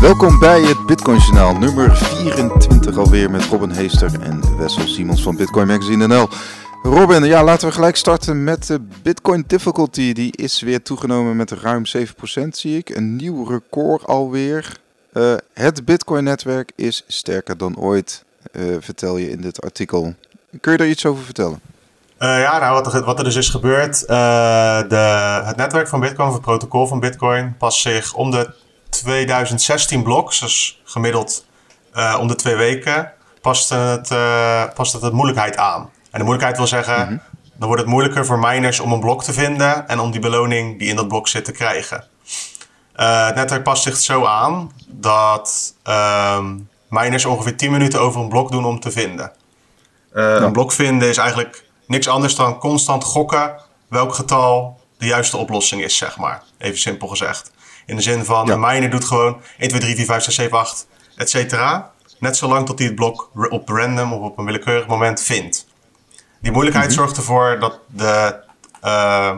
Welkom bij het Bitcoin Journaal nummer 24 alweer met Robin Heester en Wessel Simons van Bitcoin Magazine NL. Robin, ja, laten we gelijk starten met de Bitcoin difficulty. Die is weer toegenomen met ruim 7% zie ik. Een nieuw record alweer. Uh, het Bitcoin-netwerk is sterker dan ooit, uh, vertel je in dit artikel. Kun je daar iets over vertellen? Uh, ja, nou, wat er, wat er dus is gebeurd. de, het netwerk van Bitcoin, of het protocol van Bitcoin, past zich om de 2016 bloks, dus gemiddeld om de twee weken, past het, past het, het moeilijkheid aan. En de moeilijkheid wil zeggen, mhm. dan wordt het moeilijker voor miners om een blok te vinden en om die beloning die in dat blok zit te krijgen. Uh, het netwerk past zich zo aan dat uh, miners ongeveer 10 minuten over een blok doen om te vinden. Een blok vinden is eigenlijk niks anders dan constant gokken welk getal de juiste oplossing is, zeg maar. Even simpel gezegd. In de zin van, ja. een miner doet gewoon 1, 2, 3, 4, 5, 6, 7, 8, et cetera. Net zolang tot hij het blok op random of op een willekeurig moment vindt. Die moeilijkheid mhm. zorgt ervoor dat, de, uh,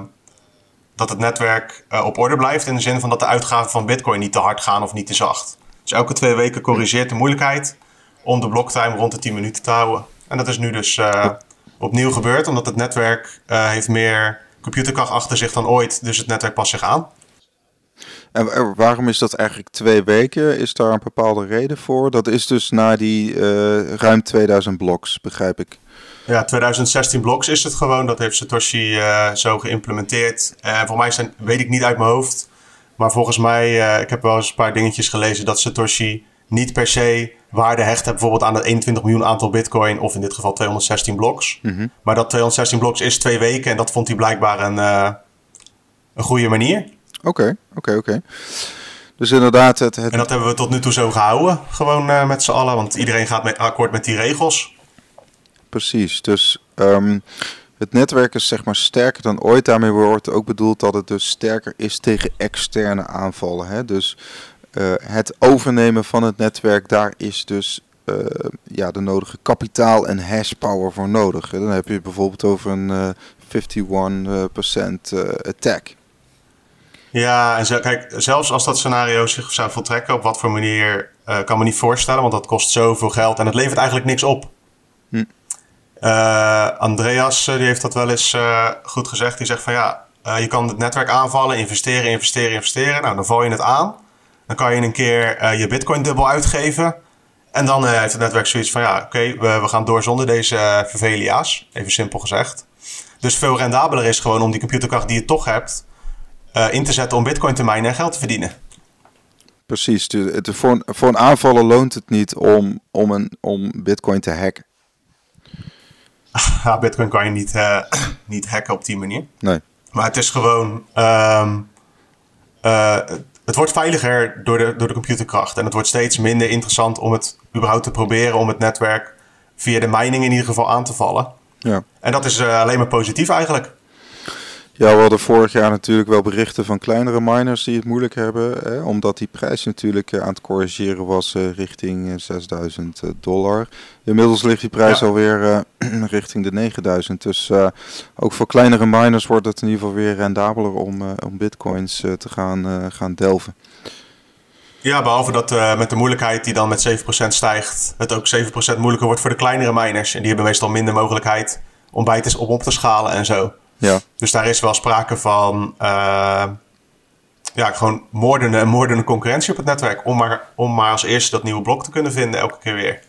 dat het netwerk uh, op orde blijft. In de zin van dat de uitgaven van Bitcoin niet te hard gaan of niet te zacht. Dus elke twee weken corrigeert de moeilijkheid om de blocktime rond de 10 minuten te houden. En dat is nu dus uh, opnieuw gebeurd, omdat het netwerk heeft meer computerkracht achter zich dan ooit. Dus het netwerk past zich aan. En waarom is dat eigenlijk twee weken? Is daar een bepaalde reden voor? Dat is dus na die ruim 2000 bloks, begrijp ik. Ja, 2016 blocks is het gewoon. Dat heeft Satoshi uh, zo geïmplementeerd. En voor mij zijn, weet ik niet uit mijn hoofd. Maar volgens mij, ik heb wel eens een paar dingetjes gelezen dat Satoshi niet per se waarde hecht heeft bijvoorbeeld aan het 21 miljoen aantal bitcoin. Of in dit geval 216 blocks. Mm Maar dat 216 blocks is twee weken. En dat vond hij blijkbaar een, uh, een goede manier. Oké, oké, oké. Dus inderdaad, het, het... En dat hebben we tot nu toe zo gehouden. Gewoon met z'n allen. Want iedereen gaat met, akkoord met die regels precies. Dus um, het netwerk is zeg maar sterker dan ooit. Daarmee wordt ook bedoeld dat het dus sterker is tegen externe aanvallen. Hè? Dus uh, het overnemen van het netwerk, daar is dus uh, ja, de nodige kapitaal en hashpower voor nodig. Dan heb je bijvoorbeeld over een uh, 51% attack. Ja, en zo, kijk, zelfs als dat scenario zich zou voltrekken, op wat voor manier kan me niet voorstellen, want dat kost zoveel geld en het levert eigenlijk niks op. Hm. Andreas eh, die heeft dat wel eens goed gezegd. Die zegt van ja, je kan het netwerk aanvallen, investeren, investeren, investeren. Nou, dan val je het aan. Dan kan je een keer je bitcoin dubbel uitgeven. En dan heeft het netwerk zoiets van ja, oké, okay, we, we, gaan door zonder deze vervelia's. Even simpel gezegd. Dus veel rendabeler is gewoon om die computerkracht die je toch hebt... in te zetten om bitcoin te minen en geld te verdienen. Precies, het, voor, voor een aanvaller loont het niet om, om, een, om bitcoin te hacken. ja, Bitcoin kan je niet, uh, niet hacken op die manier. Nee. Maar het is gewoon. Um, uh, het wordt veiliger door de, door de computerkracht. En het wordt steeds minder interessant om het überhaupt te proberen om het netwerk via de mining in ieder geval aan te vallen. Ja. En dat is uh, alleen maar positief eigenlijk. Ja, we hadden vorig jaar natuurlijk wel berichten van kleinere miners die het moeilijk hebben. Hè, omdat die prijs natuurlijk eh, aan het corrigeren was uh, richting 6000 uh, dollar. Inmiddels ligt die prijs ja. alweer richting de 9000. Dus ook voor kleinere miners wordt het in ieder geval weer rendabeler om, om bitcoins te gaan, gaan delven. Ja, behalve dat met de moeilijkheid die dan met 7% stijgt, het ook 7% moeilijker wordt voor de kleinere miners. En die hebben meestal minder mogelijkheid om bij te, om op te schalen en zo. Ja. Dus daar is wel sprake van uh, ja, gewoon moordende en moordende concurrentie op het netwerk. Om maar, om maar als eerste dat nieuwe blok te kunnen vinden elke keer weer.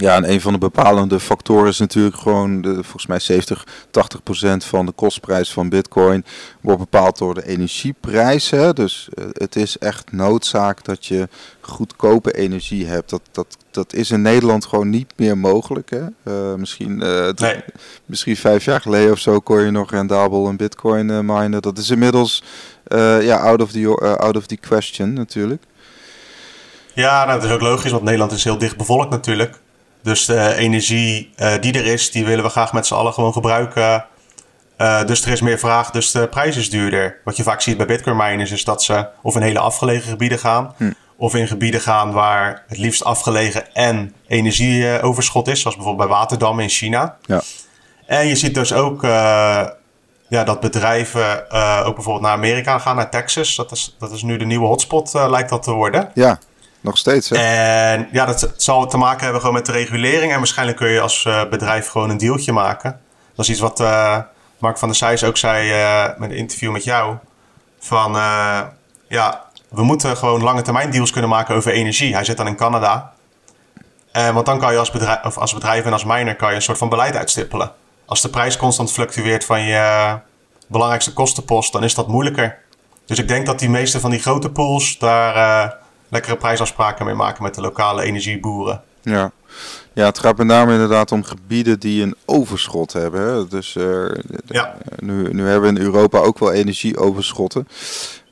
Ja, en een van de bepalende factoren is natuurlijk gewoon, de, volgens mij 70, 80 procent van de kostprijs van bitcoin wordt bepaald door de energieprijs. Hè? Dus uh, het is echt noodzaak dat je goedkope energie hebt. Dat, dat, dat is in Nederland gewoon niet meer mogelijk. Hè? Uh, misschien, uh, nee. misschien vijf jaar geleden of zo kon je nog rendabel een bitcoin minen. Dat is inmiddels ja, out, of the, out of the question natuurlijk. Ja, nou, dat is ook logisch, want Nederland is heel dicht bevolkt natuurlijk. Dus de energie uh, die er is, die willen we graag met z'n allen gewoon gebruiken. Uh, dus er is meer vraag, dus de prijs is duurder. Wat je vaak ziet bij bitcoin miners is dat ze of in hele afgelegen gebieden gaan... Hm. of in gebieden gaan waar het liefst afgelegen en energieoverschot is... zoals bijvoorbeeld bij waterdammen in China. Ja. En je ziet dus ook uh, ja, dat bedrijven ook bijvoorbeeld naar Amerika gaan, naar Texas. Dat is, dat is nu de nieuwe hotspot, lijkt dat te worden. Ja. Nog steeds, hè? En ja, dat zal te maken hebben gewoon met de regulering. En waarschijnlijk kun je als uh, bedrijf gewoon een dealtje maken. Dat is iets wat uh, Mark van der Zijs ook zei uh, met een interview met jou. Van, ja, we moeten gewoon lange termijn deals kunnen maken over energie. Hij zit dan in Canada. want dan kan je als bedrijf, of als bedrijf en als miner kan je een soort van beleid uitstippelen. Als de prijs constant fluctueert van je belangrijkste kostenpost, dan is dat moeilijker. Dus ik denk dat die meeste van die grote pools daar lekkere prijsafspraken mee maken met de lokale energieboeren. Ja. Ja, het gaat met name inderdaad om gebieden die een overschot hebben. Hè? Dus uh, ja. nu, nu hebben we in Europa ook wel energieoverschotten.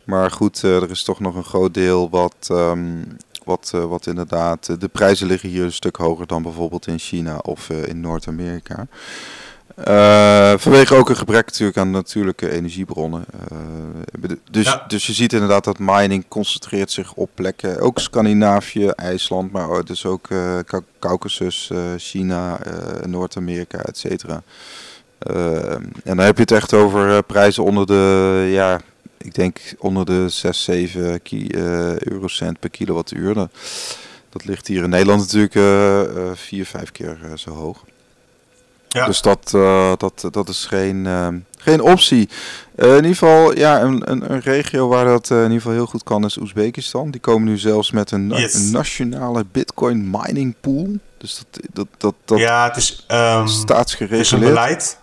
Maar goed, uh, er is toch nog een groot deel wat, um, wat, uh, wat inderdaad... de prijzen liggen hier een stuk hoger dan bijvoorbeeld in China of in Noord-Amerika. Uh, vanwege ook een gebrek natuurlijk aan natuurlijke energiebronnen. Uh, dus, dus je ziet inderdaad dat mining concentreert zich op plekken, ook Scandinavië, IJsland, maar dus ook uh, Caucasus, China, Noord-Amerika, et cetera. en dan heb je het echt over prijzen onder de, ja, ik denk onder de 6, 7 eurocent per kilowattuur. Dat ligt hier in Nederland natuurlijk 4, 5 keer zo hoog. Ja. Dus dat, uh, dat, dat is geen, uh, geen optie. Uh, in ieder geval, ja, een, een, een regio waar dat in ieder geval heel goed kan is Oezbekistan. Die komen nu zelfs met een, yes. een nationale bitcoin mining pool. Dus dat, dat, dat, dat ja, het is um, staatsgereguleerd. Het is een beleid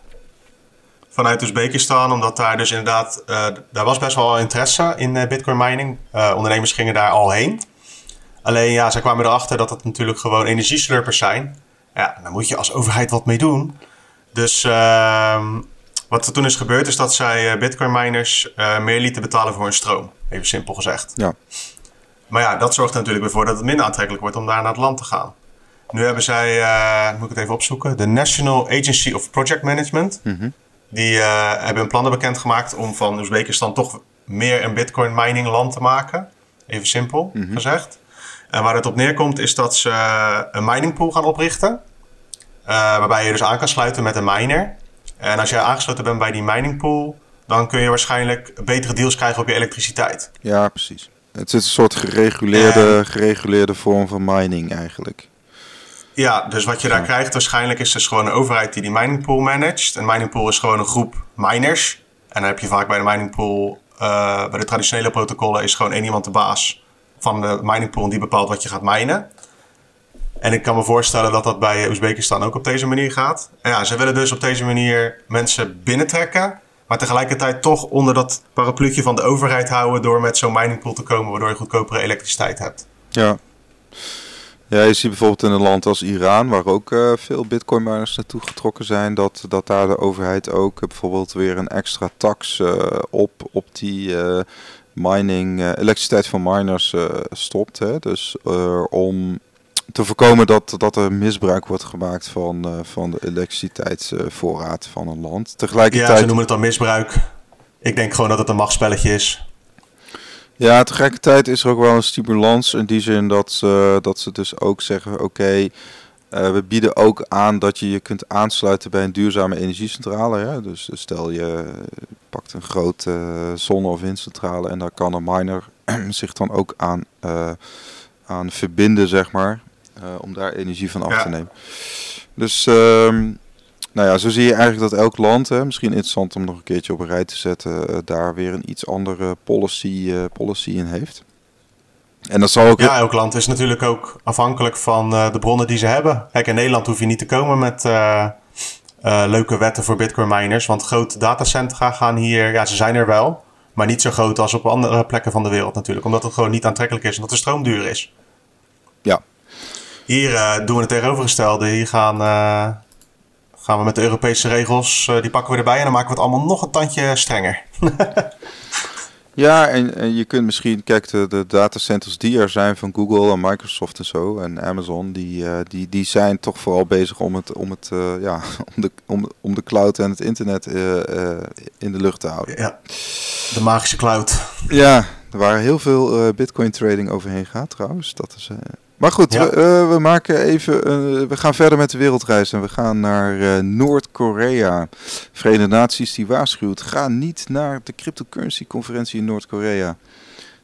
vanuit Oezbekistan, omdat daar dus inderdaad, daar was best wel interesse in bitcoin mining. ondernemers gingen daar al heen. Alleen ja, zij kwamen erachter dat het natuurlijk gewoon energieslurpers zijn. Ja, daar moet je als overheid wat mee doen. Dus uh, wat er toen is gebeurd, is dat zij uh, bitcoin miners uh, meer lieten betalen voor hun stroom. Even simpel gezegd. Ja. Maar ja, dat zorgt er natuurlijk weer voor dat het minder aantrekkelijk wordt om daar naar het land te gaan. Nu hebben zij, uh, moet ik het even opzoeken, de National Agency of Project Management. Mm -hmm. Die hebben hun plannen bekendgemaakt om van Oezbekistan toch meer een bitcoin mining land te maken. Even simpel mm -hmm. gezegd. En waar het op neerkomt is dat ze een miningpool gaan oprichten. Uh, waarbij je dus aan kan sluiten met een miner. En als je aangesloten bent bij die miningpool, dan kun je waarschijnlijk betere deals krijgen op je elektriciteit. Ja, precies. Het is een soort gereguleerde, gereguleerde vorm van mining eigenlijk. Ja, dus wat je daar krijgt waarschijnlijk is dus gewoon een overheid die die miningpool managt. Een miningpool is gewoon een groep miners. En dan heb je vaak bij de miningpool, uh, bij de traditionele protocollen, is gewoon één iemand de baas van de miningpool en die bepaalt wat je gaat minen. En ik kan me voorstellen dat dat bij Oezbekistan ook op deze manier gaat. Ja, ze willen dus op deze manier mensen binnentrekken. Maar tegelijkertijd toch onder dat parapluutje van de overheid houden door met zo'n miningpool te komen, waardoor je goedkopere elektriciteit hebt. Ja. Ja, je ziet bijvoorbeeld in een land als Iran, waar ook uh, veel bitcoin miners naartoe getrokken zijn, dat, dat daar de overheid ook uh, bijvoorbeeld weer een extra tax uh, op, op die mining, elektriciteit van miners stopt. Hè? Dus om te voorkomen dat, dat er misbruik wordt gemaakt van, uh, van de elektriciteitsvoorraad van een land. Tegelijkertijd... Ja, ze noemen het dan misbruik. Ik denk gewoon dat het een machtsspelletje is. Ja, tegelijkertijd is er ook wel een stimulans in die zin dat ze, dat ze dus ook zeggen: oké, okay, uh, we bieden ook aan dat je je kunt aansluiten bij een duurzame energiecentrale. Hè? Dus stel je pakt een grote uh, zonne- of windcentrale en daar kan een miner zich dan ook aan, uh, aan verbinden, zeg maar. Eh, om daar energie van af te nemen. Dus ehm, nou ja, zo zie je eigenlijk dat elk land, hè, misschien interessant om nog een keertje op een rij te zetten, daar weer een iets andere policy, policy in heeft. En dat zal ook. Ja, elk land is natuurlijk ook afhankelijk van de bronnen die ze hebben. Kijk, in Nederland hoef je niet te komen met leuke wetten voor Bitcoin miners. Want grote datacentra gaan hier, ja, ze zijn er wel. Maar niet zo groot als op andere plekken van de wereld natuurlijk. Omdat het gewoon niet aantrekkelijk is en dat de stroom duur is. Ja, hier doen we het tegenovergestelde. Hier gaan, gaan we met de Europese regels, die pakken we erbij en dan maken we het allemaal nog een tandje strenger. ja, en, en, je kunt misschien, kijk, de, de datacenters die er zijn van Google en Microsoft en zo en Amazon, die, die, die zijn toch vooral bezig om, het, om, het, ja, om, de, om, om de cloud en het internet in de lucht te houden. Ja, de magische cloud. Ja, er waren heel veel bitcoin trading overheen gaat trouwens. Dat is maar goed, we, we, maken even, we gaan verder met de wereldreis en we gaan naar uh, Noord-Korea. Verenigde Naties die waarschuwt, ga niet naar de cryptocurrency conferentie in Noord-Korea.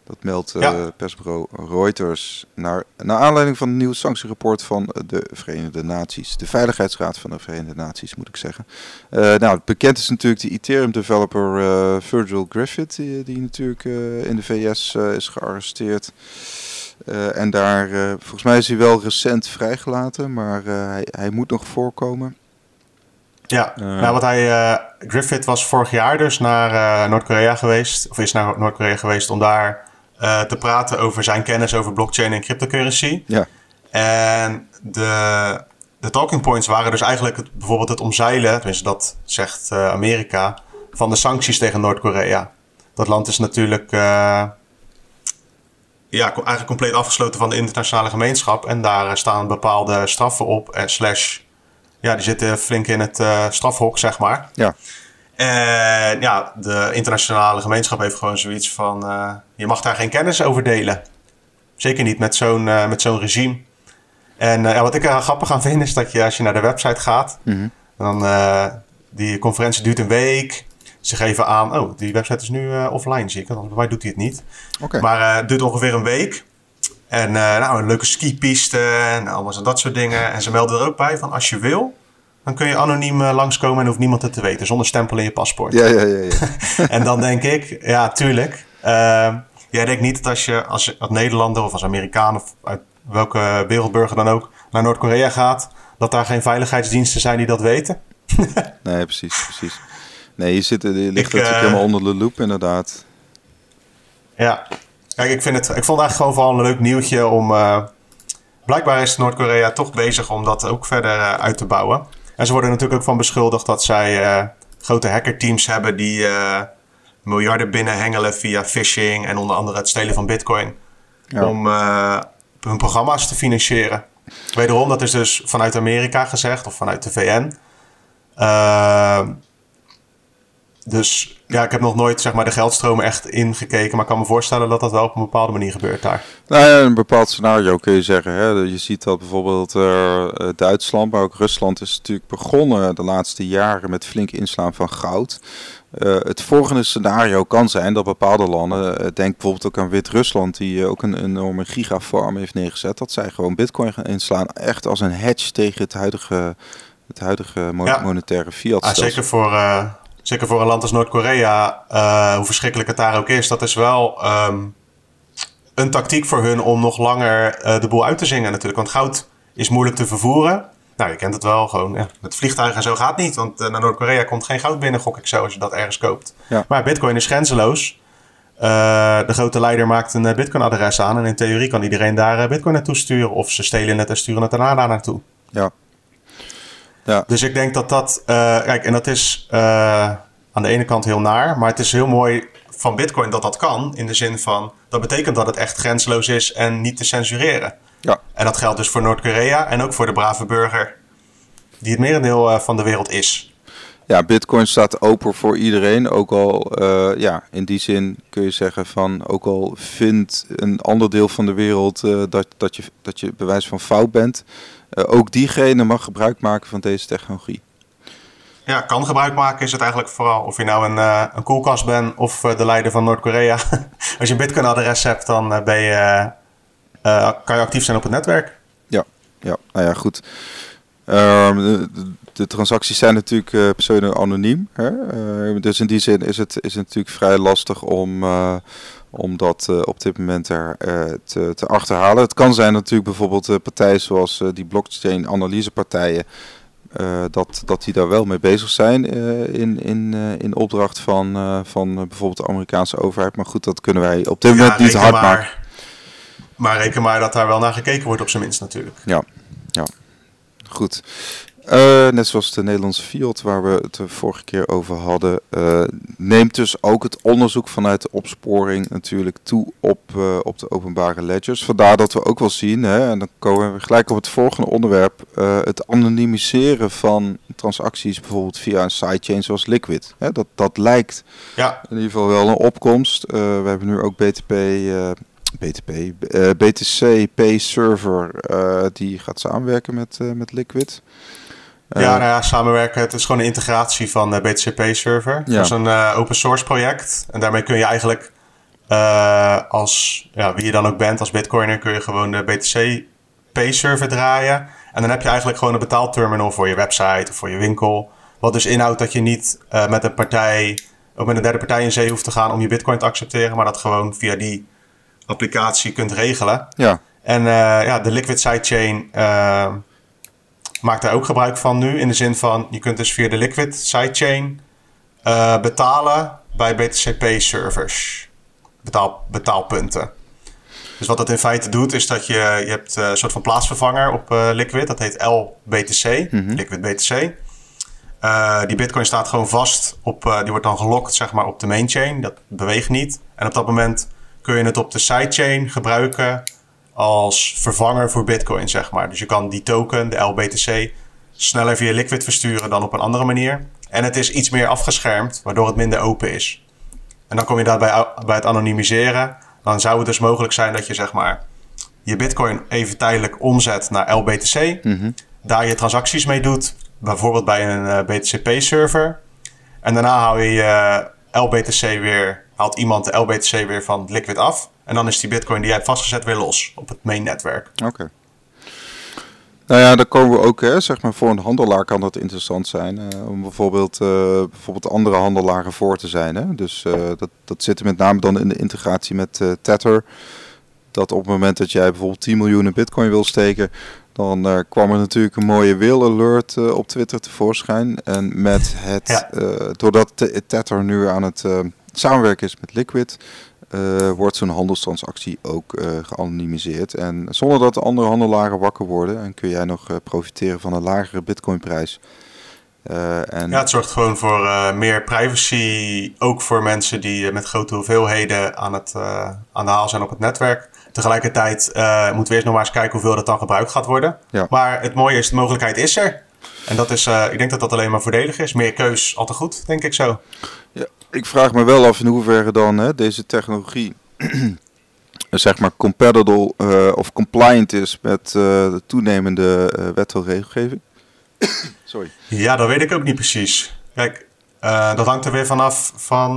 Dat meldt uh, persbureau Reuters naar, naar aanleiding van een nieuw sanctierapport van de Verenigde Naties. De Veiligheidsraad van de Verenigde Naties, moet ik zeggen. Uh, nou, bekend is natuurlijk de Ethereum-developer uh, Virgil Griffith, die, die natuurlijk in de VS is gearresteerd. En daar, volgens mij is hij wel recent vrijgelaten, maar hij, hij moet nog voorkomen. Ja, nou, wat hij, Griffith was vorig jaar dus naar Noord-Korea geweest, of is naar Noord-Korea geweest om daar te praten over zijn kennis over blockchain en cryptocurrency. Ja. En de, de talking points waren dus eigenlijk het, bijvoorbeeld het omzeilen, tenminste dat zegt Amerika, van de sancties tegen Noord-Korea. Dat land is natuurlijk ja, eigenlijk compleet afgesloten van de internationale gemeenschap. En daar staan bepaalde straffen op. En slash, ja, die zitten flink in het strafhok, zeg maar. Ja. En ja, de internationale gemeenschap heeft gewoon zoiets van: uh, je mag daar geen kennis over delen. Zeker niet met zo'n uh, met zo'n regime. En ja, wat ik er grappig aan vind, is dat je als je naar de website gaat, mm -hmm. dan die conferentie duurt een week. Ze geven aan, oh, die website is nu offline, zie ik. Want bij mij doet hij het niet. Okay. Maar het duurt ongeveer een week. En nou, een leuke skipiste en allemaal zo dat soort dingen. En ze melden er ook bij van als je wil, dan kun je anoniem uh, langskomen en hoeft niemand het te weten, zonder stempel in je paspoort. Ja, ja, ja. ja. en dan denk ik, ja, tuurlijk. Uh, jij denkt niet dat als je als, als Nederlander of als Amerikaan of uit welke wereldburger dan ook naar Noord-Korea gaat, dat daar geen veiligheidsdiensten zijn die dat weten? nee, precies, precies. Nee, je, zit, je ligt ik, natuurlijk uh, helemaal onder de loep, inderdaad. Ja, kijk, ik, vind het, ik vond het eigenlijk gewoon vooral een leuk nieuwtje om. Uh, blijkbaar is Noord-Korea toch bezig om dat ook verder uit te bouwen. En ze worden natuurlijk ook van beschuldigd dat zij grote hackerteams hebben die miljarden binnenhengelen via phishing en onder andere het stelen van bitcoin. Ja. Om hun programma's te financieren. Wederom, dat is dus vanuit Amerika gezegd of vanuit de VN. Dus ja, ik heb nog nooit zeg maar, de geldstromen echt ingekeken. Maar ik kan me voorstellen dat dat wel op een bepaalde manier gebeurt daar. Nou ja, een bepaald scenario kun je zeggen. Hè. Je ziet dat bijvoorbeeld uh, Duitsland, maar ook Rusland is natuurlijk begonnen de laatste jaren met flink inslaan van goud. Uh, het volgende scenario kan zijn dat bepaalde landen, uh, denk bijvoorbeeld ook aan Wit-Rusland, die ook een enorme gigafarm heeft neergezet, dat zij gewoon bitcoin gaan inslaan. Echt als een hedge tegen het huidige, het huidige mo ja. monetaire fiat. Ah, zeker voor zeker voor een land als Noord-Korea, uh, hoe verschrikkelijk het daar ook is, dat is wel um, een tactiek voor hun om nog langer uh, de boel uit te zingen natuurlijk. Want goud is moeilijk te vervoeren. Nou, je kent het wel, gewoon ja, met vliegtuigen en zo gaat niet. Want uh, naar Noord-Korea komt geen goud binnen, gok ik zo, als je dat ergens koopt. Ja. Maar bitcoin is grenzeloos. de grote leider maakt een bitcoin-adres aan en in theorie kan iedereen daar bitcoin naartoe sturen. Of ze stelen het en sturen het daarna daar naartoe. Ja. Ja. Dus ik denk dat dat, uh, kijk, en dat is uh, aan de ene kant heel naar, maar het is heel mooi van Bitcoin dat dat kan. In de zin van, dat betekent dat het echt grensloos is en niet te censureren. Ja. En dat geldt dus voor Noord-Korea en ook voor de brave burger, die het merendeel uh, van de wereld is. Ja, Bitcoin staat open voor iedereen. Ook al, uh, ja, in die zin kun je zeggen van, ook al vindt een ander deel van de wereld uh, dat, dat, je, dat je bewijs van fout bent, ook diegene mag gebruik maken van deze technologie. Ja, kan gebruik maken is het eigenlijk vooral. Of je nou een, uh, een koelkast bent of uh, de leider van Noord-Korea. Als je een Bitcoin-adres hebt, dan ben je, kan je actief zijn op het netwerk. Ja, ja. nou ja, goed. Ehm, de, de, transacties zijn natuurlijk uh, pseudo-anoniem. dus in die zin is het, is het natuurlijk vrij lastig om, om dat uh, op dit moment er uh, te, te, achterhalen. Het kan zijn natuurlijk bijvoorbeeld uh, partijen zoals die blockchain analysepartijen, dat, dat die daar wel mee bezig zijn in, in, in opdracht van, van bijvoorbeeld de Amerikaanse overheid. Maar goed, dat kunnen wij op dit moment niet hard maar, maken. Maar reken maar dat daar wel naar gekeken wordt op zijn minst natuurlijk. Ja, ja. goed. Uh, net zoals de Nederlandse Fiat, waar we het de vorige keer over hadden, uh, neemt dus ook het onderzoek vanuit de opsporing natuurlijk toe op, uh, op de openbare ledgers. Vandaar dat we ook wel zien, hè, en dan komen we gelijk op het volgende onderwerp, het anonimiseren van transacties bijvoorbeeld via een sidechain zoals Liquid. Hè, dat, dat lijkt ja. in ieder geval wel een opkomst. we hebben nu ook BTP... BTP, BTC Pay Server, die gaat samenwerken met, met Liquid. Ja, nou ja, samenwerken. Het is gewoon een integratie van de BTCP-server. Ja. Dat is een uh, open source project. En daarmee kun je eigenlijk als ja, wie je dan ook bent, als bitcoiner, kun je gewoon de BTC Pay-server draaien. En dan heb je eigenlijk gewoon een betaalterminal voor je website of voor je winkel. Wat dus inhoudt dat je niet met een partij of met een derde partij in zee hoeft te gaan om je bitcoin te accepteren, maar dat gewoon via die applicatie kunt regelen. Ja. En ja, de Liquid Sidechain maakt daar ook gebruik van nu. In de zin van, je kunt dus via de Liquid Sidechain uh, betalen bij BTCP-servers. Betaal, betaalpunten. Dus wat dat in feite doet, is dat je, je hebt een soort van plaatsvervanger op Liquid. Dat heet LBTC, mm Liquid BTC. Uh, die bitcoin staat gewoon vast op, uh, die wordt dan gelokt zeg maar op de main chain. Dat beweegt niet. En op dat moment kun je het op de sidechain gebruiken als vervanger voor bitcoin zeg maar. Dus je kan die token, de LBTC, sneller via Liquid versturen dan op een andere manier. En het is iets meer afgeschermd, waardoor het minder open is. En dan kom je daarbij bij het anonimiseren. Dan zou het dus mogelijk zijn dat je zeg maar je bitcoin even tijdelijk omzet naar LBTC. Mm -hmm. Daar je transacties mee doet bijvoorbeeld bij een eh, BTCP-server. En daarna haal je je LBTC weer, haalt iemand de LBTC weer van Liquid af. En dan is die bitcoin die jij hebt vastgezet weer los op het main netwerk. Oké. Nou ja, dan komen we ook, hè, zeg maar, voor een handelaar kan dat interessant zijn. Uh, om bijvoorbeeld, uh, bijvoorbeeld andere handelaren voor te zijn. Hè? Dus uh, dat, dat zit met name dan in de integratie met Tether. Dat op het moment dat jij bijvoorbeeld 10 miljoen bitcoin wil steken, dan uh, kwam er natuurlijk een mooie whale alert uh, op Twitter tevoorschijn. En met het, ja. uh, doordat Tether nu aan het samenwerken is met Liquid, wordt zo'n handelstransactie ook geanonimiseerd. En zonder dat de andere handelaren wakker worden, en kun jij nog profiteren van een lagere bitcoinprijs. en... Ja, het zorgt gewoon voor meer privacy, ook voor mensen die met grote hoeveelheden aan, het, aan de haal zijn op het netwerk. Tegelijkertijd uh, moeten we eerst nog maar eens kijken hoeveel dat dan gebruikt gaat worden. Ja. Maar het mooie is, de mogelijkheid is er. En dat is, uh, ik denk dat dat alleen maar voordelig is. Meer keus, altijd goed, denk ik zo. Ja, ik vraag me wel af in hoeverre dan hè, deze technologie zeg maar compatible uh, of compliant is met de toenemende wet en regelgeving. Sorry. Ja, dat weet ik ook niet precies. Kijk, dat hangt er weer vanaf van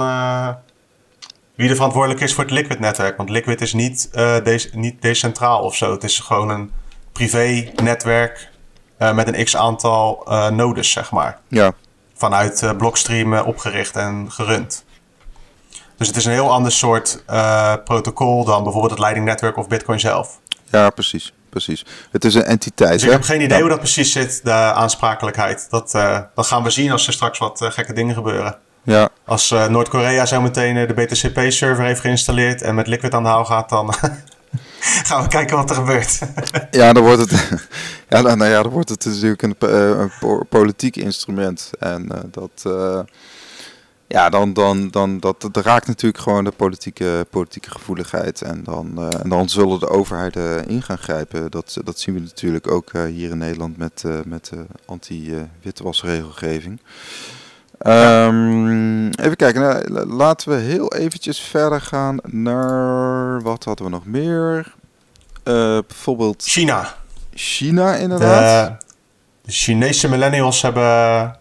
wie er verantwoordelijk is voor het Liquid-netwerk. Want Liquid is niet, de niet decentraal of zo. Het is gewoon een privé-netwerk met een x-aantal nodes, zeg maar. Ja. Vanuit Blockstream opgericht en gerund. Dus het is een heel ander soort protocol dan bijvoorbeeld het Lightning Network of Bitcoin zelf. Ja, precies. Precies. Het is een entiteit. Dus ik heb geen idee hoe dat precies zit, de aansprakelijkheid. Dat, dat gaan we zien als er straks wat gekke dingen gebeuren. Ja. Als Noord-Korea zo meteen de BTCP-server heeft geïnstalleerd en met Liquid aan de haal gaat, dan gaan we kijken wat er gebeurt. ja, dan wordt het, ja, nou, ja, dan wordt het natuurlijk een, uh, een politiek instrument. En dat, ja, dan, dan, dan dat, dat raakt natuurlijk gewoon de politieke, politieke gevoeligheid. En dan, en dan zullen de overheden in gaan grijpen. Dat, dat zien we natuurlijk ook hier in Nederland met, met de anti-witwasregelgeving. Um, even kijken, nou, laten we heel eventjes verder gaan naar, wat hadden we nog meer? Uh, bijvoorbeeld... China. China inderdaad. De, de, Chinese millennials hebben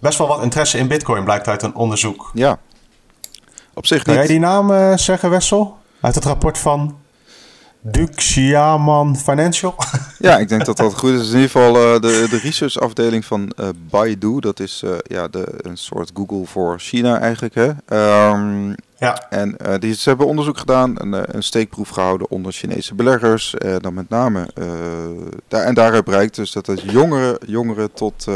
best wel wat interesse in bitcoin, blijkt uit een onderzoek. Ja. Op zich Kan niet. jij die naam uh, zeggen, Wessel? Uit het rapport van Xiaman Financial. Ja, ik denk dat dat goed is. In ieder geval uh, de, de researchafdeling van uh, Baidu. Dat is uh, ja, de, een soort Google voor China eigenlijk. Hè? Um, ja. En die, ze hebben onderzoek gedaan, een, een steekproef gehouden onder Chinese beleggers. dan met name, daar, en daaruit blijkt dus dat het jongeren, jongeren tot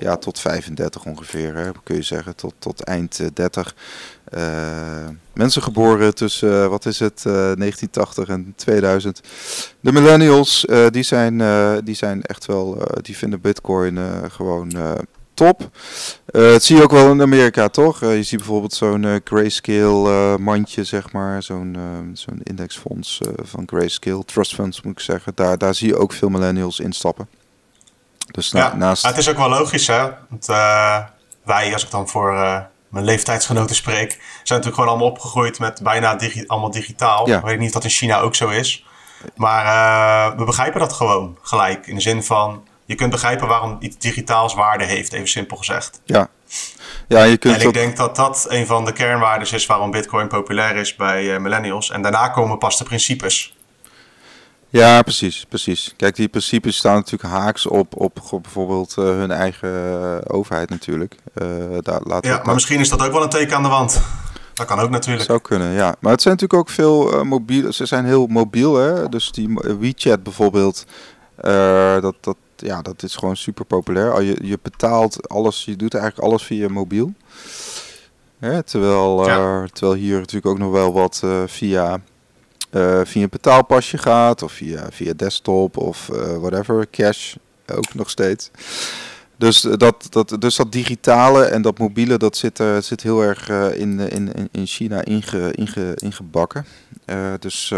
ja, tot 35 ongeveer, hè, kun je zeggen, tot, tot eind 30. Uh, mensen geboren tussen, uh, wat is het, uh, 1980 en 2000. De millennials, die, zijn, die zijn echt wel, die vinden bitcoin gewoon top. dat zie je ook wel in Amerika, toch? je ziet bijvoorbeeld zo'n grayscale mandje, zeg maar, zo'n zo'n indexfonds van grayscale, trust funds moet ik zeggen. Daar, daar zie je ook veel millennials instappen. Dus ja, naast... het is ook wel logisch, hè? Want wij, als ik dan voor mijn leeftijdsgenoten spreek, zijn natuurlijk gewoon allemaal opgegroeid met bijna digi allemaal digitaal. Ja. Ik weet niet of dat in China ook zo is. Maar uh, we begrijpen dat gewoon gelijk. In de zin van, je kunt begrijpen waarom iets digitaals waarde heeft, even simpel gezegd. Ja, Ja, je kunt en ik denk dat dat een van de kernwaarden is waarom Bitcoin populair is bij uh, millennials. En daarna komen pas de principes. Ja, precies, precies. Kijk, die principes staan natuurlijk haaks op, op, bijvoorbeeld uh, hun eigen overheid natuurlijk. daar, laten ja, maar misschien is dat ook wel een teken aan de wand. Dat kan ook natuurlijk. Zou kunnen, ja. Maar het zijn natuurlijk ook veel uh, mobiel. Ze zijn heel mobiel, hè. Dus die WeChat bijvoorbeeld. Dat, dat, ja, dat is gewoon super populair. Je, je betaalt alles, je doet eigenlijk alles via mobiel. Hè, terwijl, terwijl hier natuurlijk ook nog wel wat via, via een betaalpasje gaat. Of via, via desktop of whatever. Cash ook nog steeds. Dus eh, dat, dat, dus dat digitale en dat mobiele, dat zit, uh, zit heel erg in, in, in China inge, inge, ingebakken. Dus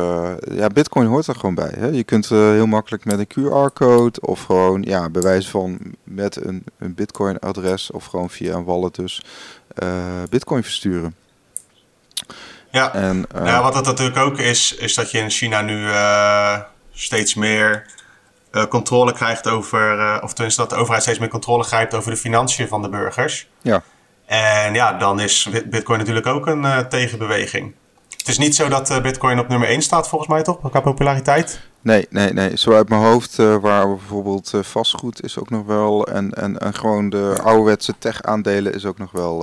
ja, bitcoin hoort er gewoon bij. Hè? Je kunt heel makkelijk met een QR-code of gewoon ja, bewijs van met een, een bitcoin-adres of gewoon via een wallet dus bitcoin versturen. Ja, en, ja, wat dat natuurlijk ook is, is dat je in China nu steeds meer uh, controle krijgt over, uh, of tenminste dat de overheid steeds meer controle grijpt over de financiën van de burgers. Ja. En ja, dan is Bitcoin natuurlijk ook een uh, tegenbeweging. Het is niet zo dat Bitcoin op nummer 1 staat, volgens mij toch, qua populariteit? Nee, nee, nee. Zo uit mijn hoofd, waar bijvoorbeeld vastgoed is ook nog wel. En, en, en gewoon de ouderwetse tech-aandelen is ook nog wel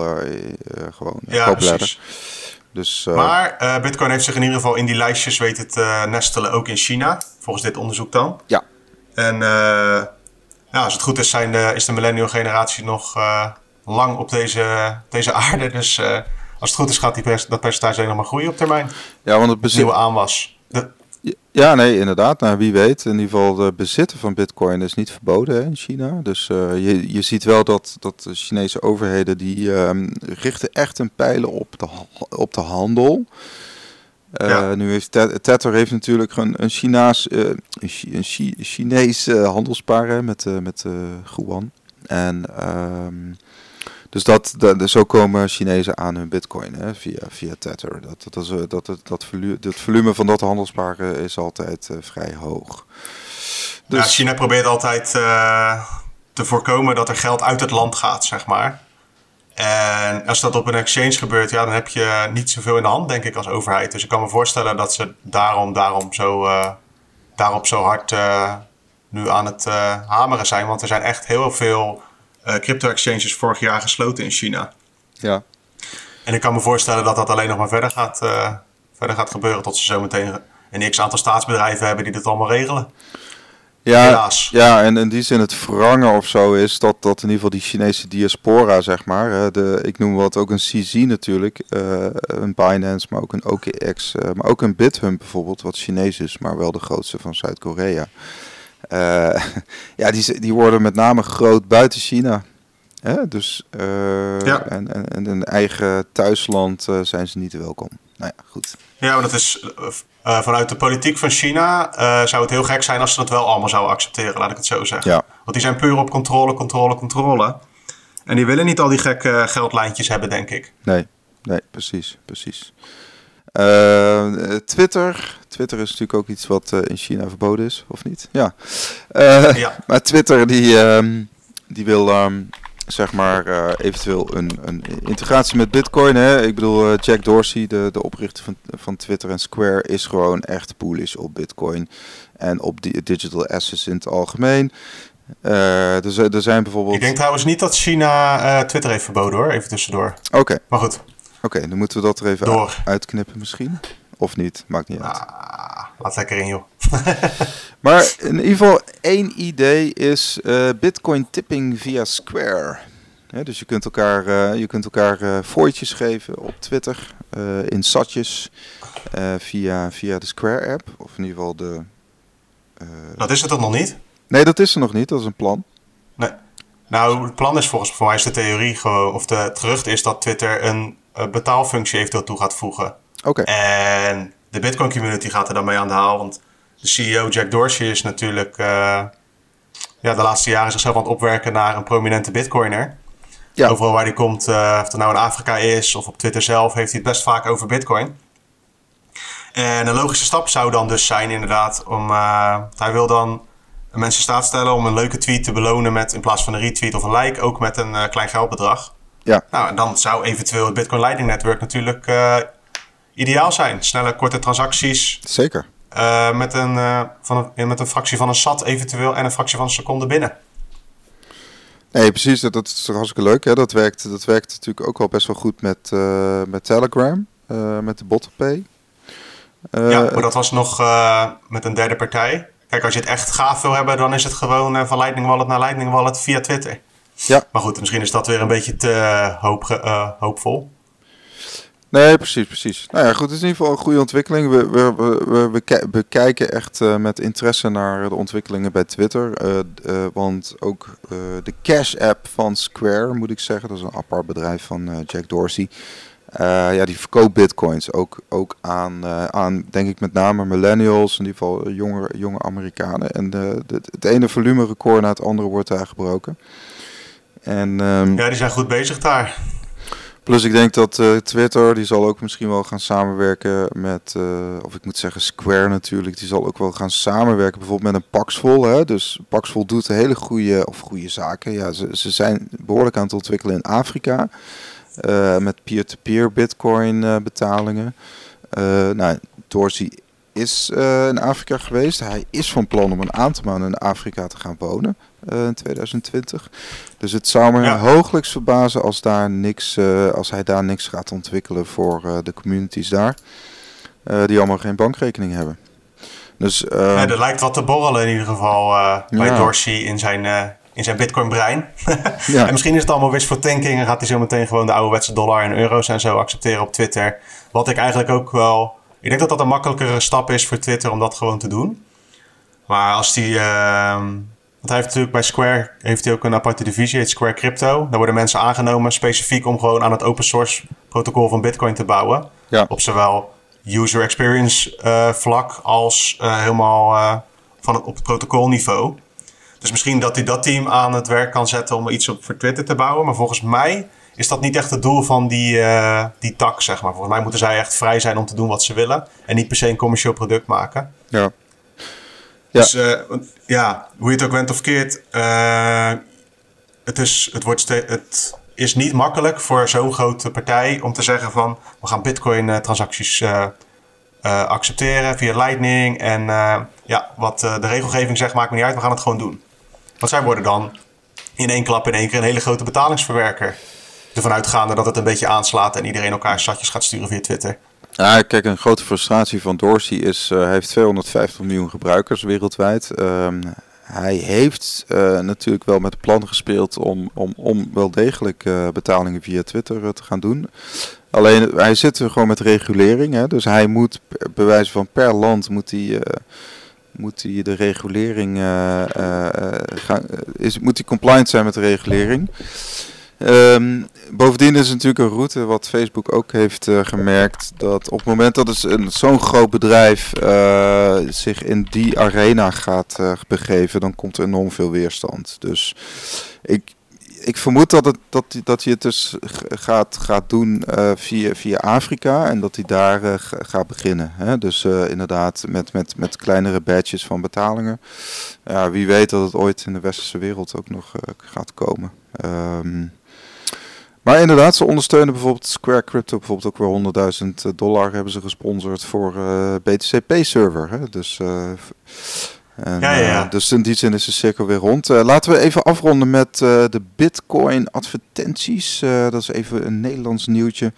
gewoon ja, populair. Precies. Dus, maar Bitcoin heeft zich in ieder geval in die lijstjes weten te nestelen, ook in China, volgens dit onderzoek dan. Ja, en uh, ja, als het goed is, zijn de, is de millennial generatie nog lang op deze, deze aarde. Dus als het goed is, gaat die pers dat percentage nog maar groeien op termijn. Ja, want het bezit... Nieuwe aanwas. De... Ja, nee, inderdaad. Nou, wie weet. In ieder geval, de bezitten van bitcoin is niet verboden hè, in China. Dus je, je ziet wel dat, dat de Chinese overheden... die um, richten echt een pijlen op de, op de handel... Uh, Nu heeft Tether heeft natuurlijk een, een, China's, uh, een, Chi Chinees uh, handelspaar met, met Guan. En um, dus dat, dat, zo komen Chinezen aan hun bitcoin hè, via, via Tether. Dat, dat, is, dat, dat, dat, volume, dat volume van dat handelspaar is altijd vrij hoog. Dus... Ja, China probeert altijd te voorkomen dat er geld uit het land gaat, zeg maar. En als dat op een exchange gebeurt, ja, dan heb je niet zoveel in de hand, denk ik, als overheid. Dus ik kan me voorstellen dat ze daarom, daarom zo, uh, daarop zo hard nu aan het hameren zijn. Want er zijn echt heel veel crypto-exchanges vorig jaar gesloten in China. Ja. En ik kan me voorstellen dat dat alleen nog maar verder gaat, verder gaat gebeuren tot ze zometeen een x-aantal staatsbedrijven hebben die dit allemaal regelen. Ja, ja en in die zin het verrangen of zo is dat, dat in ieder geval die Chinese diaspora, zeg maar, de, ik noem wat ook een CZ natuurlijk, uh, een Binance, maar ook een OKX, uh, maar ook een Bithumb bijvoorbeeld, wat Chinees is, maar wel de grootste van Zuid-Korea. Uh, ja, die, die worden met name groot buiten China. Hè? Dus, ja. en, en, en in eigen thuisland zijn ze niet welkom. Nou ja, goed. Ja, maar dat is vanuit de politiek van China zou het heel gek zijn als ze dat wel allemaal zouden accepteren, laat ik het zo zeggen. Ja. Want die zijn puur op controle, controle, controle. En die willen niet al die gekke geldlijntjes hebben, denk ik. Nee, nee, precies, precies. Uh, Twitter. Twitter is natuurlijk ook iets wat in China verboden is, of niet? Ja. ja. Maar Twitter die, ehm, die wil um, zeg maar eventueel een, een, integratie met Bitcoin. Hè? Ik bedoel, Jack Dorsey, de, de oprichter van, van Twitter en Square, is gewoon echt bullish op Bitcoin en op die digital assets in het algemeen. Uh, dus er zijn bijvoorbeeld. Ik denk trouwens niet dat China Twitter heeft verboden hoor, even tussendoor. Oké. Maar goed. Oké, dan moeten we dat er even Door. uitknippen misschien. Of niet, maakt niet uit. Ah, laat lekker in joh. maar in ieder geval één idee is uh, bitcoin tipping via Square. dus je kunt elkaar, uh, je kunt elkaar uh, voortjes geven op Twitter, in satjes, via, via de Square app. Of in ieder geval de... dat is het dan nog niet? Nee, dat is er nog niet. Dat is een plan. Nee. Nou, het plan is volgens voor mij is de theorie gewoon, of de, gerucht is dat Twitter een betaalfunctie eventueel toe gaat voegen. Oké. En de Bitcoin community gaat er dan mee aan de haal. Want de CEO Jack Dorsey is natuurlijk uh, ja, de laatste jaren zichzelf aan het opwerken naar een prominente Bitcoiner. Ja. Overal waar hij komt, uh, of het nou in Afrika is of op Twitter zelf, heeft hij het best vaak over Bitcoin. En een logische stap zou dan dus zijn, inderdaad, om. Uh, hij wil dan mensen staat stellen om een leuke tweet te belonen met in plaats van een retweet of een like, ook met een klein geldbedrag. Ja. Nou, en dan zou eventueel het Bitcoin Lightning Network natuurlijk uh, ideaal zijn. Snelle, korte transacties. Zeker. Uh, met, een, van een, met een fractie van een sat eventueel en een fractie van een seconde binnen. Nee, precies. Dat, dat is toch hartstikke leuk. Hè? Dat, werkt, dat werkt natuurlijk ook wel best wel goed met, met Telegram. met de BotPay. ja, maar dat was nog met een derde partij. Kijk, als je het echt gaaf wil hebben, dan is het gewoon van Lightning Wallet naar Lightning Wallet via Twitter. Ja. Maar goed, misschien is dat weer een beetje te hoop, uh, hoopvol. Nee, precies, precies. Nou ja, goed, het is in ieder geval een goede ontwikkeling. We, we, we, we, kijken echt uh, met interesse naar de ontwikkelingen bij Twitter. Uh, uh, want ook de Cash-app van Square, moet ik zeggen, dat is een apart bedrijf van Jack Dorsey. Ja, die verkoopt bitcoins ook, ook aan, aan, denk ik, met name millennials, in ieder geval jonge, jonge Amerikanen. En de, de, het ene volumerecord na het andere wordt daar gebroken. En, um, ja, die zijn goed bezig daar. Plus ik denk dat uh, Twitter, die zal ook misschien wel gaan samenwerken met, uh, of ik moet zeggen Square natuurlijk, die zal ook wel gaan samenwerken bijvoorbeeld met een Paxful. Hè? Dus Paxful doet hele goede, of goede zaken. Ja, ze, ze zijn behoorlijk aan het ontwikkelen in Afrika. Uh, met peer-to-peer bitcoin betalingen. nou, Dorsey is in Afrika geweest. Hij is van plan om een aantal maanden in Afrika te gaan wonen. Uh, in 2020. Dus het zou me ja. hooglijks verbazen als, daar niks, uh, als hij daar niks gaat ontwikkelen voor uh, de communities daar. die allemaal geen bankrekening hebben. Dus, ja, er lijkt wat te borrelen in ieder geval bij ja. Dorsey in zijn, in zijn bitcoin brein. ja. En misschien is het allemaal wishful thinking en gaat hij zo meteen gewoon de ouderwetse dollar en euro's en zo accepteren op Twitter. Wat ik eigenlijk ook wel... Ik denk dat dat een makkelijkere stap is voor Twitter om dat gewoon te doen. Maar als die... Uh, want hij heeft natuurlijk bij Square heeft hij ook een aparte divisie, heet Square Crypto. Daar worden mensen aangenomen specifiek om gewoon aan het open source protocol van Bitcoin te bouwen. Ja. Op zowel user experience uh, vlak als uh, helemaal uh, van het, op het protocolniveau. Dus misschien dat hij dat team aan het werk kan zetten om iets op voor Twitter te bouwen. Maar volgens mij is dat niet echt het doel van die, die tak, zeg maar. Volgens mij moeten zij echt vrij zijn om te doen wat ze willen. En niet per se een commercieel product maken. Ja. Ja. Dus uh, ja, hoe je het ook went of keert, uh, het, is, het, wordt het is niet makkelijk voor zo'n grote partij om te zeggen van we gaan bitcoin uh, transacties accepteren via Lightning en ja, wat de regelgeving zegt maakt me niet uit, we gaan het gewoon doen. Want zij worden dan in één klap in één keer een hele grote betalingsverwerker. Ervan uitgaande dat het een beetje aanslaat en iedereen elkaar satjes gaat sturen via Twitter. Ja, kijk, een grote frustratie van Dorsey is, uh, hij heeft 250 miljoen gebruikers wereldwijd. Uh, hij heeft uh, natuurlijk wel met plan gespeeld om, om, om wel degelijk uh, betalingen via Twitter te gaan doen. Alleen hij zit er gewoon met regulering, hè, dus hij moet bij van per land moet hij, moet hij de regulering gaan, is, moet hij compliant zijn met de regulering. Um, bovendien is het natuurlijk een route wat Facebook ook heeft gemerkt. Dat op het moment dat zo'n groot bedrijf zich in die arena gaat begeven, dan komt er enorm veel weerstand. Dus ik, ik vermoed dat, het, dat, dat hij het dus gaat, gaat doen via, via Afrika en dat hij daar gaat beginnen. Hè? Dus inderdaad met, met, met kleinere badges van betalingen. Ja, wie weet dat het ooit in de westerse wereld ook nog gaat komen. Um, maar inderdaad, ze ondersteunen bijvoorbeeld Square Crypto, bijvoorbeeld ook weer 100.000 dollar hebben ze gesponsord voor BTC server. Hè? Dus, en, ja, ja, ja. Uh, dus in die zin is de cirkel weer rond. laten we even afronden met de Bitcoin advertenties. dat is even een Nederlands nieuwtje.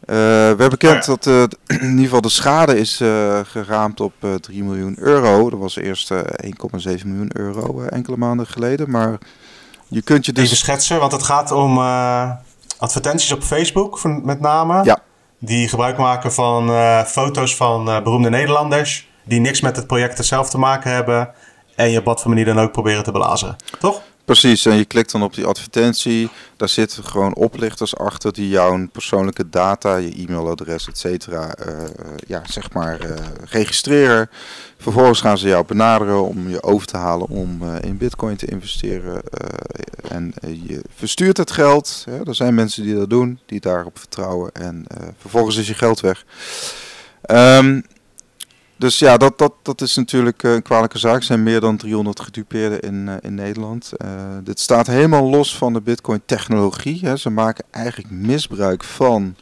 we hebben bekend dat in ieder geval de schade is geraamd op 3 miljoen euro. Dat was eerst 1,7 miljoen euro enkele maanden geleden. Maar je kunt je dus... Even schetsen, want het gaat om advertenties op Facebook met name. Ja. Die gebruik maken van foto's van beroemde Nederlanders. Die niks met het project zelf te maken hebben. En je op wat voor manier dan ook proberen te belazeren. Toch? Precies, en je klikt dan op die advertentie. Daar zitten gewoon oplichters achter die jouw persoonlijke data, je e-mailadres, et cetera, uh, ja, zeg maar, uh, registreren. Vervolgens gaan ze jou benaderen om je over te halen om in bitcoin te investeren. en je verstuurt het geld. Er zijn mensen die dat doen, die daarop vertrouwen. En vervolgens is je geld weg. Um, dus ja, dat, dat, dat is natuurlijk een kwalijke zaak. Er zijn meer dan 300 gedupeerden in, in Nederland. dit staat helemaal los van de Bitcoin-technologie. Ze maken eigenlijk misbruik van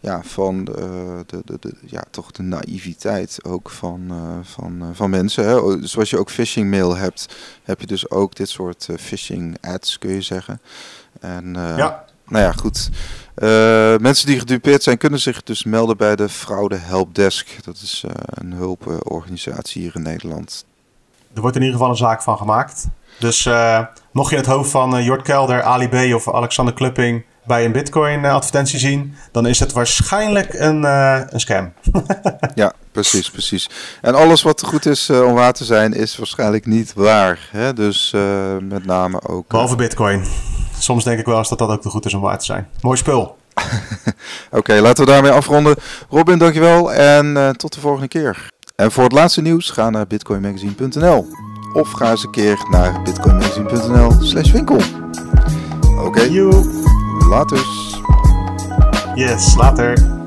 ja, van de, de, de, ja, toch de naïviteit ook van, van, van mensen. Hè. Zoals je ook phishing mail hebt, heb je dus ook dit soort phishing ads, kun je zeggen. En ja. Nou ja, goed. mensen die gedupeerd zijn, kunnen zich dus melden bij de Fraude Helpdesk. Dat is een hulporganisatie hier in Nederland. Er wordt in ieder geval een zaak van gemaakt. Dus mocht je het hoofd van Jort Kelder, Ali B of Alexander Klupping bij een Bitcoin advertentie zien, dan is het waarschijnlijk een, uh, een scam. ja, precies, precies. En alles wat goed is uh, om waar te zijn, is waarschijnlijk niet waar. Hè? Dus uh, met name ook. Behalve Bitcoin. Soms denk ik wel eens dat dat ook te goed is om waar te zijn. Mooi spul. Oké, okay, laten we daarmee afronden. Robin, dankjewel en tot de volgende keer. En voor het laatste nieuws ga naar bitcoinmagazine.nl of ga eens een keer naar bitcoinmagazine.nl slash winkel. Oké. Okay. Later. Yes, later.